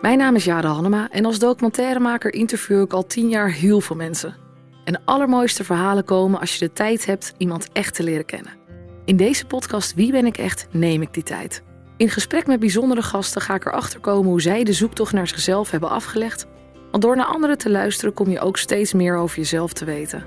Mijn naam is Jade Hannema en als documentairemaker interview ik al tien jaar heel veel mensen. En de allermooiste verhalen komen als je de tijd hebt iemand echt te leren kennen. In deze podcast Wie ben ik echt neem ik die tijd. In gesprek met bijzondere gasten ga ik erachter komen hoe zij de zoektocht naar zichzelf hebben afgelegd. Want door naar anderen te luisteren kom je ook steeds meer over jezelf te weten.